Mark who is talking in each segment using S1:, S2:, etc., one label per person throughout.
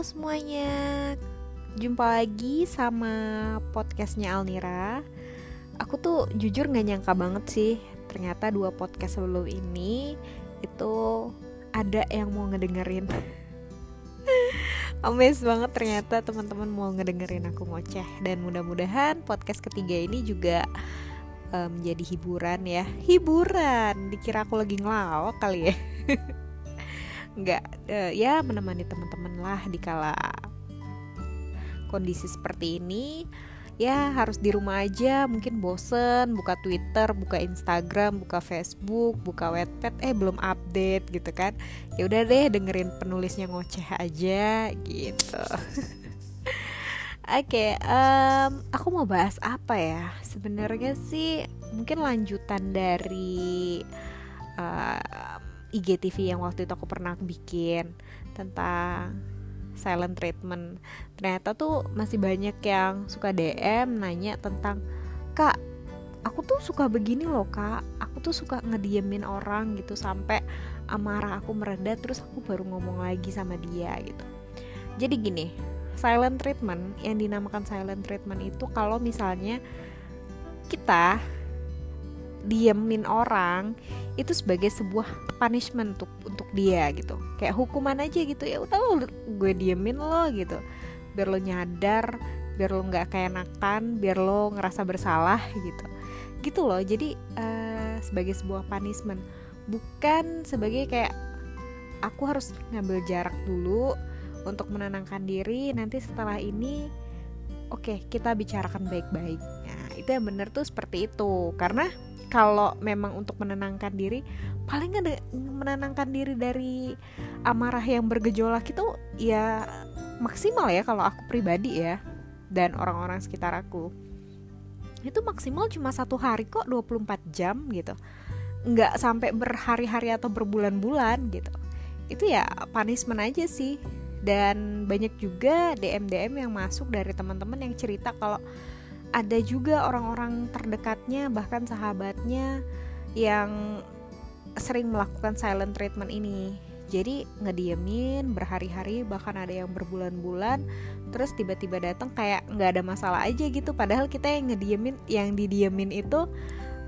S1: Semuanya, jumpa lagi sama podcastnya Alnira. Aku tuh jujur gak nyangka banget sih, ternyata dua podcast sebelum ini itu ada yang mau ngedengerin. Amazed banget ternyata teman-teman mau ngedengerin aku ngoceh. Dan mudah-mudahan podcast ketiga ini juga menjadi um, hiburan ya. Hiburan! Dikira aku lagi ngelawak kali ya nggak uh, ya menemani teman-teman lah di kala kondisi seperti ini. Ya harus di rumah aja mungkin bosen buka Twitter buka Instagram buka Facebook buka Wattpad eh belum update gitu kan. Ya udah deh dengerin penulisnya ngoceh aja gitu. Oke, okay, um, aku mau bahas apa ya? Sebenarnya sih mungkin lanjutan dari uh, IGTV yang waktu itu aku pernah bikin tentang silent treatment. Ternyata tuh masih banyak yang suka DM nanya tentang kak, aku tuh suka begini loh kak, aku tuh suka ngediemin orang gitu sampai amarah aku mereda terus aku baru ngomong lagi sama dia gitu. Jadi gini, silent treatment yang dinamakan silent treatment itu kalau misalnya kita diemin orang itu sebagai sebuah punishment untuk untuk dia gitu. Kayak hukuman aja gitu ya udah lo gue diemin lo gitu. Biar lo nyadar biar lo nggak kayak nakan biar lo ngerasa bersalah gitu. Gitu loh jadi uh, sebagai sebuah punishment. Bukan sebagai kayak aku harus ngambil jarak dulu untuk menenangkan diri nanti setelah ini oke okay, kita bicarakan baik-baik. Nah itu yang benar tuh seperti itu. Karena kalau memang untuk menenangkan diri paling ada menenangkan diri dari amarah yang bergejolak itu ya maksimal ya kalau aku pribadi ya dan orang-orang sekitar aku. Itu maksimal cuma satu hari kok 24 jam gitu. Nggak sampai berhari-hari atau berbulan-bulan gitu. Itu ya punishment aja sih. Dan banyak juga DM-DM yang masuk dari teman-teman yang cerita kalau ada juga orang-orang terdekatnya bahkan sahabatnya yang sering melakukan silent treatment ini. Jadi ngediemin berhari-hari bahkan ada yang berbulan-bulan terus tiba-tiba datang kayak nggak ada masalah aja gitu. Padahal kita yang ngediemin yang didiemin itu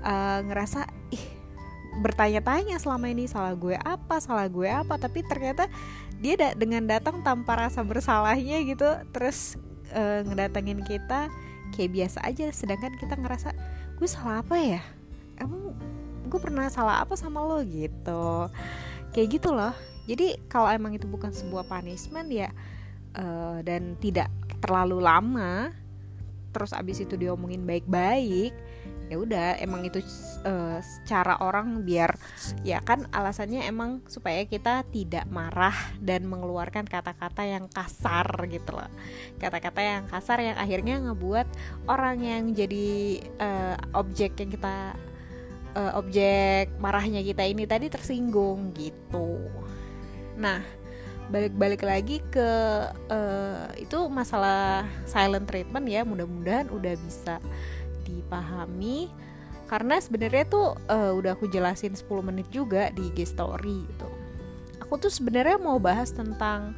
S1: uh, ngerasa ih bertanya-tanya selama ini salah gue apa salah gue apa? Tapi ternyata dia da dengan datang tanpa rasa bersalahnya gitu terus uh, ngedatengin kita kayak biasa aja sedangkan kita ngerasa gue salah apa ya? Emang gue pernah salah apa sama lo? Gitu. Kayak gitu loh. Jadi kalau emang itu bukan sebuah punishment ya uh, dan tidak terlalu lama terus abis itu diomongin baik-baik ya udah emang itu uh, cara orang biar ya kan alasannya emang supaya kita tidak marah dan mengeluarkan kata-kata yang kasar gitu loh. Kata-kata yang kasar yang akhirnya ngebuat orang yang jadi uh, objek yang kita uh, objek marahnya kita ini tadi tersinggung gitu. Nah balik-balik lagi ke uh, itu masalah silent treatment ya. Mudah-mudahan udah bisa dipahami karena sebenarnya tuh uh, udah aku jelasin 10 menit juga di IG story gitu. Aku tuh sebenarnya mau bahas tentang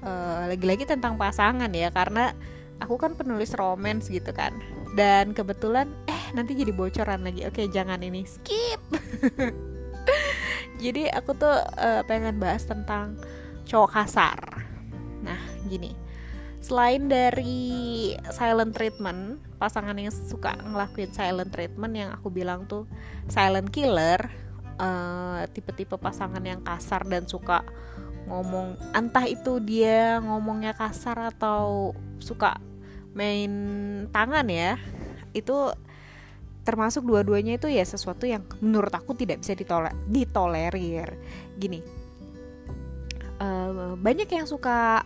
S1: eh, lagi-lagi tentang pasangan ya karena aku kan penulis romance gitu kan. Dan kebetulan eh nanti jadi bocoran lagi. Oke, jangan ini skip. jadi aku tuh uh, pengen bahas tentang cowok kasar. Nah, gini selain dari silent treatment pasangan yang suka ngelakuin silent treatment yang aku bilang tuh silent killer uh, tipe-tipe pasangan yang kasar dan suka ngomong entah itu dia ngomongnya kasar atau suka main tangan ya itu termasuk dua-duanya itu ya sesuatu yang menurut aku tidak bisa ditoler ditolerir. Gini uh, banyak yang suka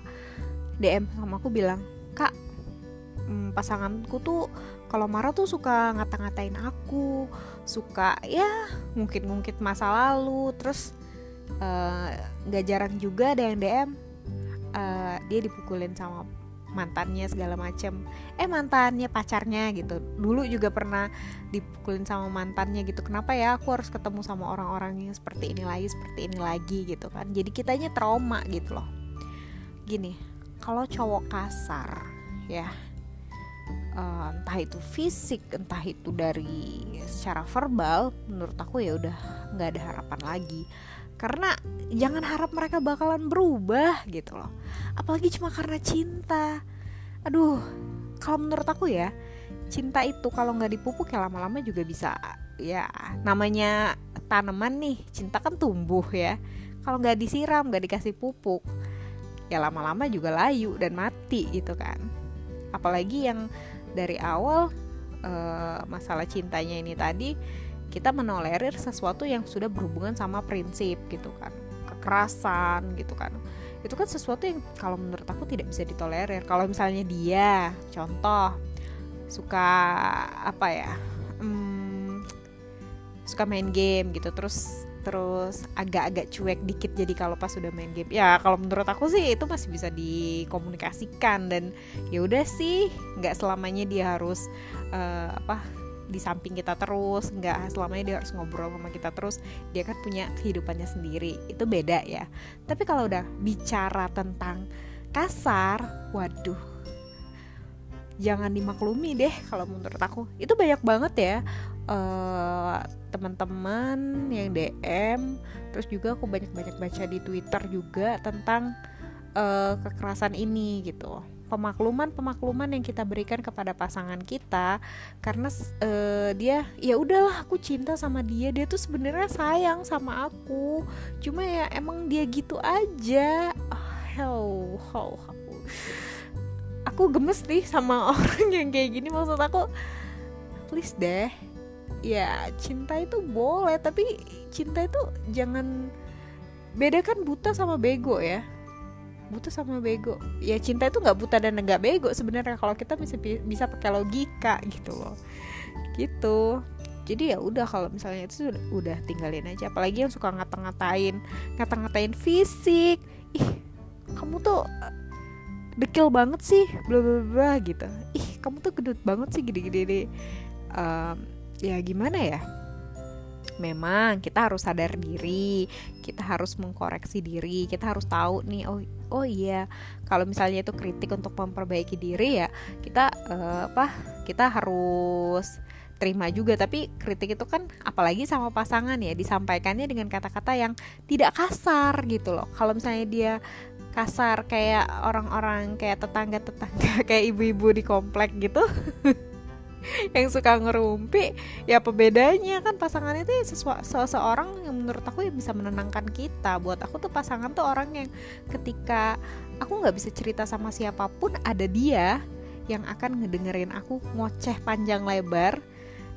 S1: DM sama aku bilang kak hmm, pasanganku tuh kalau marah tuh suka ngata-ngatain aku suka ya ngungkit-ngungkit masa lalu terus eh, nggak uh, jarang juga ada yang DM uh, eh, dia dipukulin sama mantannya segala macem. Eh mantannya pacarnya gitu. Dulu juga pernah dipukulin sama mantannya gitu. Kenapa ya aku harus ketemu sama orang-orang yang seperti ini lagi seperti ini lagi gitu kan? Jadi kitanya trauma gitu loh. Gini kalau cowok kasar ya uh, entah itu fisik entah itu dari secara verbal menurut aku ya udah nggak ada harapan lagi. Karena jangan harap mereka bakalan berubah gitu loh. Apalagi cuma karena cinta. Aduh kalau menurut aku ya cinta itu kalau nggak dipupuk ya lama-lama juga bisa ya namanya tanaman nih cinta kan tumbuh ya. Kalau nggak disiram nggak dikasih pupuk ya lama-lama juga layu dan mati gitu kan apalagi yang dari awal uh, masalah cintanya ini tadi kita menolerir sesuatu yang sudah berhubungan sama prinsip gitu kan. Kekerasan gitu kan. Itu kan sesuatu yang kalau menurut aku tidak bisa ditolerir. Kalau misalnya dia contoh suka apa ya hmm, suka main game gitu terus terus agak-agak cuek dikit jadi kalau pas sudah main game. Ya kalau menurut aku sih itu masih bisa dikomunikasikan dan ya udah sih nggak selamanya dia harus uh, apa di samping kita terus nggak selamanya dia harus ngobrol sama kita terus dia kan punya kehidupannya sendiri. Itu beda ya. Tapi kalau udah bicara tentang kasar waduh jangan dimaklumi deh kalau menurut aku. Itu banyak banget ya uh, teman-teman yang DM terus juga aku banyak-banyak baca di Twitter juga tentang uh, kekerasan ini gitu. Pemakluman pemakluman yang kita berikan kepada pasangan kita karena uh, dia ya udahlah aku cinta sama dia dia tuh sebenarnya sayang sama aku. Cuma ya emang dia gitu aja. Oh, how how, how aku gemes nih sama orang yang kayak gini maksud aku please deh ya cinta itu boleh tapi cinta itu jangan bedakan buta sama bego ya. Buta sama bego. Ya cinta itu nggak buta dan nggak bego sebenarnya. Kalau kita bisa bisa pakai logika gitu loh. Gitu. Jadi ya udah kalau misalnya itu sudah udah tinggalin aja. Apalagi yang suka ngata-ngatain ngata-ngatain fisik. Ih kamu tuh dekil banget sih bla bla bla gitu. Ih kamu tuh gendut banget sih gede-gede deh. Um, ya gimana ya? Memang kita harus sadar diri, kita harus mengkoreksi diri, kita harus tahu nih oh oh iya kalau misalnya itu kritik untuk memperbaiki diri ya kita uh, apa kita harus terima juga. Tapi kritik itu kan apalagi sama pasangan ya disampaikannya dengan kata-kata yang tidak kasar gitu loh. Kalau misalnya dia kasar kayak orang-orang kayak tetangga-tetangga kayak ibu-ibu di komplek gitu yang suka ngerumpi ya pembedanya kan pasangan itu ya seseorang yang menurut aku ya bisa menenangkan kita. Buat aku tuh pasangan tuh orang yang ketika aku nggak bisa cerita sama siapa pun ada dia yang akan ngedengerin aku ngoceh panjang lebar.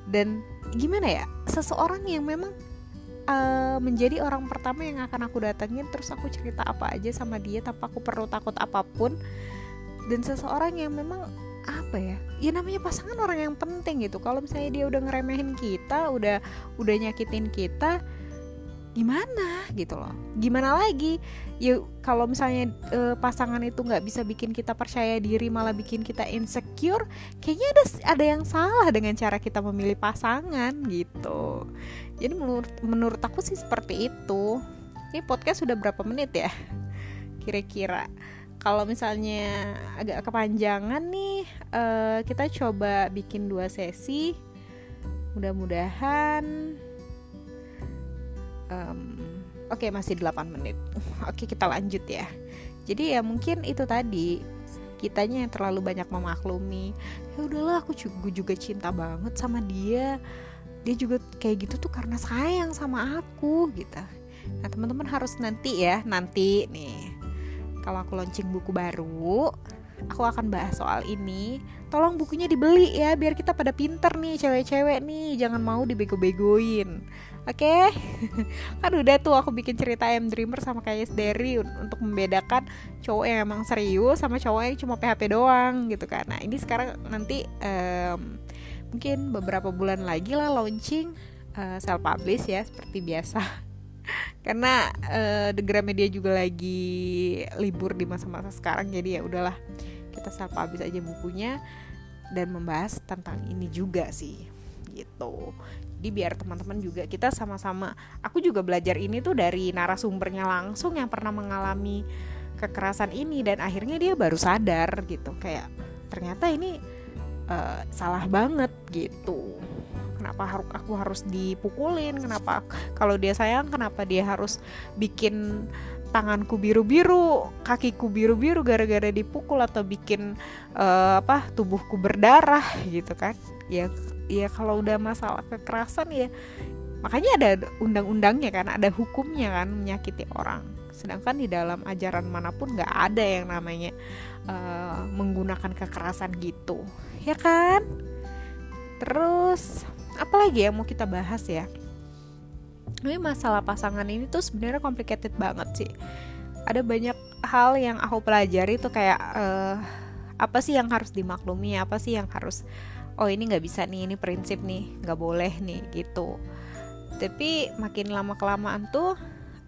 S1: Dan gimana ya? Seseorang yang memang uh, menjadi orang pertama yang akan aku datengin terus aku cerita apa aja sama dia tanpa aku perlu takut apa pun. Dan seseorang yang memang apa ya ya namanya pasangan orang yang penting gitu. Kalau misalnya dia udah ngeremehin kita udah udah nyakitin kita gimana gitu loh. Gimana lagi? Ya kalau misalnya e, pasangan itu nggak bisa bikin kita percaya diri malah bikin kita insecure kayaknya ada ada yang salah dengan cara kita memilih pasangan gitu. Jadi menurut menurut aku sih seperti itu. Ini podcast sudah berapa menit ya? Kira-kira kalau misalnya agak kepanjangan nih e, kita coba bikin dua sesi. Mudah-mudahan um, oke okay, masih 8 menit. Oke okay, kita lanjut ya. Jadi ya mungkin itu tadi kitanya yang terlalu banyak memaklumi. Ya udahlah aku juga, juga cinta banget sama dia. Dia juga kayak gitu tuh karena sayang sama aku gitu. Nah teman-teman harus nanti ya nanti nih kalau aku launching buku baru aku akan bahas soal ini. Tolong bukunya dibeli ya biar kita pada pinter nih cewek-cewek nih. Jangan mau dibego-begoin. Oke? Okay? kan udah tuh aku bikin cerita M Dreamer sama kayak Derry untuk membedakan cowok yang emang serius sama cowok yang cuma PHP doang gitu kan. Nah ini sekarang nanti um, mungkin beberapa bulan lagi lah launching uh, self publish ya seperti biasa karena uh, The Gramedia juga lagi libur di masa-masa sekarang jadi ya udahlah kita self publish aja bukunya dan membahas tentang ini juga sih gitu. Jadi biar teman-teman juga kita sama-sama aku juga belajar ini tuh dari narasumbernya langsung yang pernah mengalami kekerasan ini dan akhirnya dia baru sadar gitu kayak ternyata ini uh, salah banget gitu kenapa harus aku harus dipukulin kenapa kalau dia sayang kenapa dia harus bikin tanganku biru-biru, kakiku biru-biru gara-gara dipukul atau bikin uh, apa tubuhku berdarah gitu kan. Ya ya kalau udah masalah kekerasan ya makanya ada undang-undangnya kan, ada hukumnya kan menyakiti orang. Sedangkan di dalam ajaran mana pun nggak ada yang namanya uh, menggunakan kekerasan gitu, ya kan? Terus apalagi yang mau kita bahas ya? Ini masalah pasangan ini tuh sebenarnya complicated banget sih. Ada banyak hal yang aku pelajari tuh kayak uh, apa sih yang harus dimaklumi, apa sih yang harus oh ini nggak bisa nih, ini prinsip nih, nggak boleh nih gitu tapi makin lama kelamaan tuh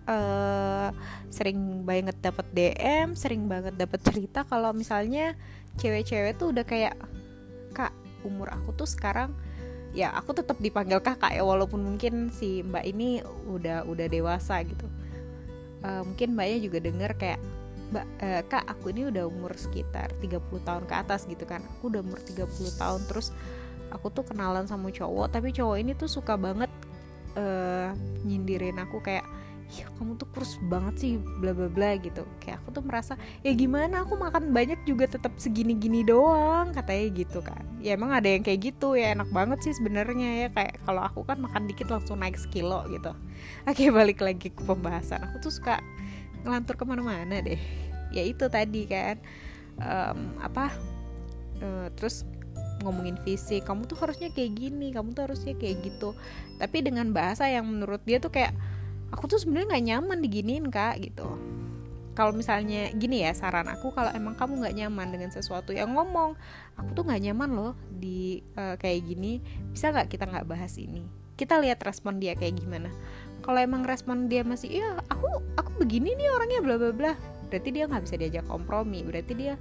S1: uh, sering banget dapat DM sering banget dapat cerita kalau misalnya cewek-cewek tuh udah kayak kak umur aku tuh sekarang ya aku tetap dipanggil kakak ya walaupun mungkin si mbak ini udah udah dewasa gitu. Uh, mungkin mbaknya juga denger kayak mbak uh, kak aku ini udah umur sekitar 30 tahun ke atas gitu kan. Aku udah umur 30 tahun terus aku tuh kenalan sama cowok tapi cowok ini tuh suka banget uh, nyindirin aku kayak ya kamu tuh kurus banget sih bla bla bla gitu. Kayak aku tuh merasa ya gimana aku makan banyak juga tetap segini gini doang katanya gitu kan. Ya emang ada yang kayak gitu ya enak banget sih sebenarnya ya kayak kalau aku kan makan dikit langsung naik sekilo gitu. Oke balik lagi ke pembahasan. Aku tuh suka ngelantur ke mana-mana deh. Ya itu tadi kan um, apa uh, terus ngomongin fisik kamu tuh harusnya kayak gini kamu tuh harusnya kayak gitu. Tapi dengan bahasa yang menurut dia tuh kayak aku tuh sebenarnya nggak nyaman diginiin kak gitu. Kalau misalnya gini ya saran aku kalau emang kamu nggak nyaman dengan sesuatu yang ngomong aku tuh nggak nyaman loh di uh, kayak gini. Bisa nggak kita nggak bahas ini? Kita lihat respon dia kayak gimana. Kalau emang respon dia masih iya aku aku begini nih orangnya bla bla bla berarti dia nggak bisa diajak kompromi. Berarti dia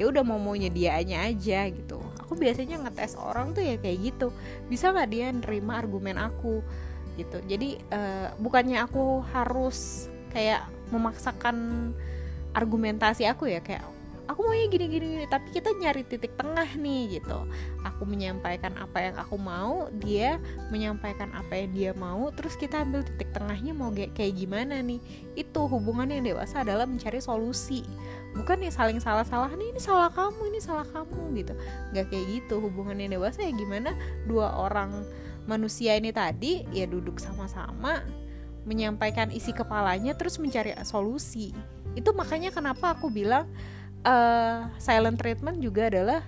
S1: ya udah mau maunya dia aja gitu. Aku biasanya ngetes orang tuh ya kayak gitu. Bisa nggak dia nerima argumen aku gitu. Jadi uh, bukannya aku harus kayak memaksakan argumentasi aku ya kayak aku maunya gini gini tapi kita nyari titik tengah nih gitu. Aku menyampaikan apa yang aku mau dia menyampaikan apa yang dia mau terus kita ambil titik tengahnya mau kayak gimana nih. Itu hubungan yang dewasa adalah mencari solusi. Bukan nih saling salah salah nih ini salah kamu ini salah kamu gitu. Nggak kayak gitu hubungan yang dewasa ya gimana? Dua orang manusia ini tadi ya duduk sama-sama menyampaikan isi kepalanya terus mencari solusi. Itu makanya kenapa aku bilang uh, silent treatment juga adalah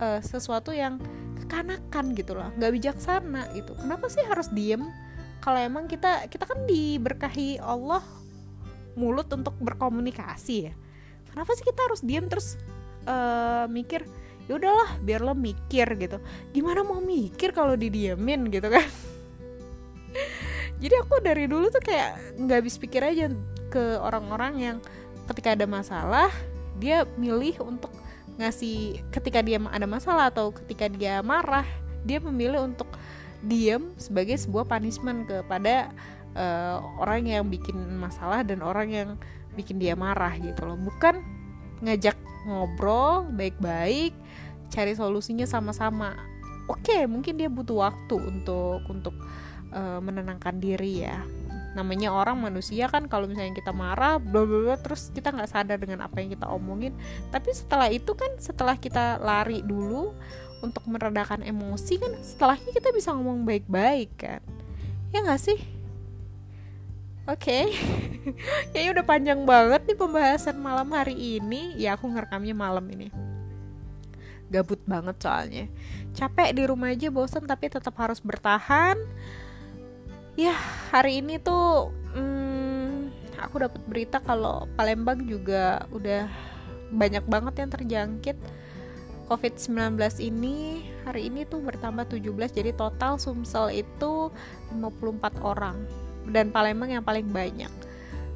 S1: uh, sesuatu yang kekanakan gitu loh nggak bijaksana gitu. Kenapa sih harus diem? Kalau emang kita kita kan diberkahi Allah mulut untuk berkomunikasi ya. Kenapa sih kita harus diem terus uh, mikir ya udahlah biar lo mikir gitu. Gimana mau mikir kalau didiemin? gitu kan. Jadi aku dari dulu tuh kayak nggak habis pikir aja ke orang-orang yang ketika ada masalah dia milih untuk ngasih ketika dia ada masalah atau ketika dia marah dia memilih untuk diem sebagai sebuah punishment kepada uh, orang yang bikin masalah dan orang yang bikin dia marah gitu loh. Bukan ngajak ngobrol baik-baik cari solusinya sama-sama. Oke mungkin dia butuh waktu untuk untuk uh, menenangkan diri ya. Namanya orang manusia kan kalau misalnya kita marah bla bla bla terus kita nggak sadar dengan apa yang kita omongin. Tapi setelah itu kan setelah kita lari dulu untuk meredakan emosi kan setelahnya kita bisa ngomong baik-baik kan. Ya nggak sih? Oke. Okay. ya udah panjang banget nih pembahasan malam hari ini. Ya aku ngerekamnya malam ini gabut banget soalnya. Capek di rumah aja bosan tapi tetap harus bertahan. Ya hari ini tuh hmm, aku dapat berita kalau Palembang juga udah banyak banget yang terjangkit COVID-19 ini. Hari ini tuh bertambah 17 jadi total Sumsel itu 54 orang. Dan Palembang yang paling banyak.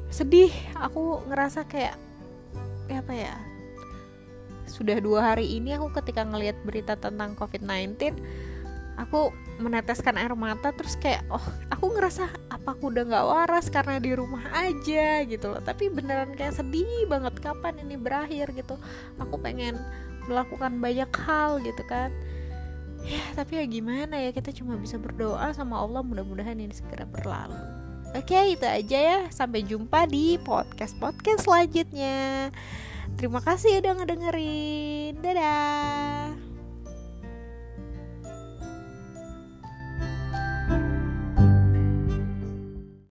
S1: Sedih aku ngerasa kayak ya apa ya sudah dua hari ini aku ketika ngelihat berita tentang COVID-19 aku meneteskan air mata terus kayak oh aku ngerasa apa aku udah nggak waras karena di rumah aja gitu loh. Tapi beneran kayak sedih banget kapan ini berakhir? gitu. Aku pengen melakukan banyak hal gitu kan. Ya tapi ya gimana ya kita cuma bisa berdoa sama Allah mudah-mudahan ini segera berlalu. Oke itu aja ya. Sampai jumpa di podcast podcast selanjutnya Terima kasih udah ngedengerin. Dadah.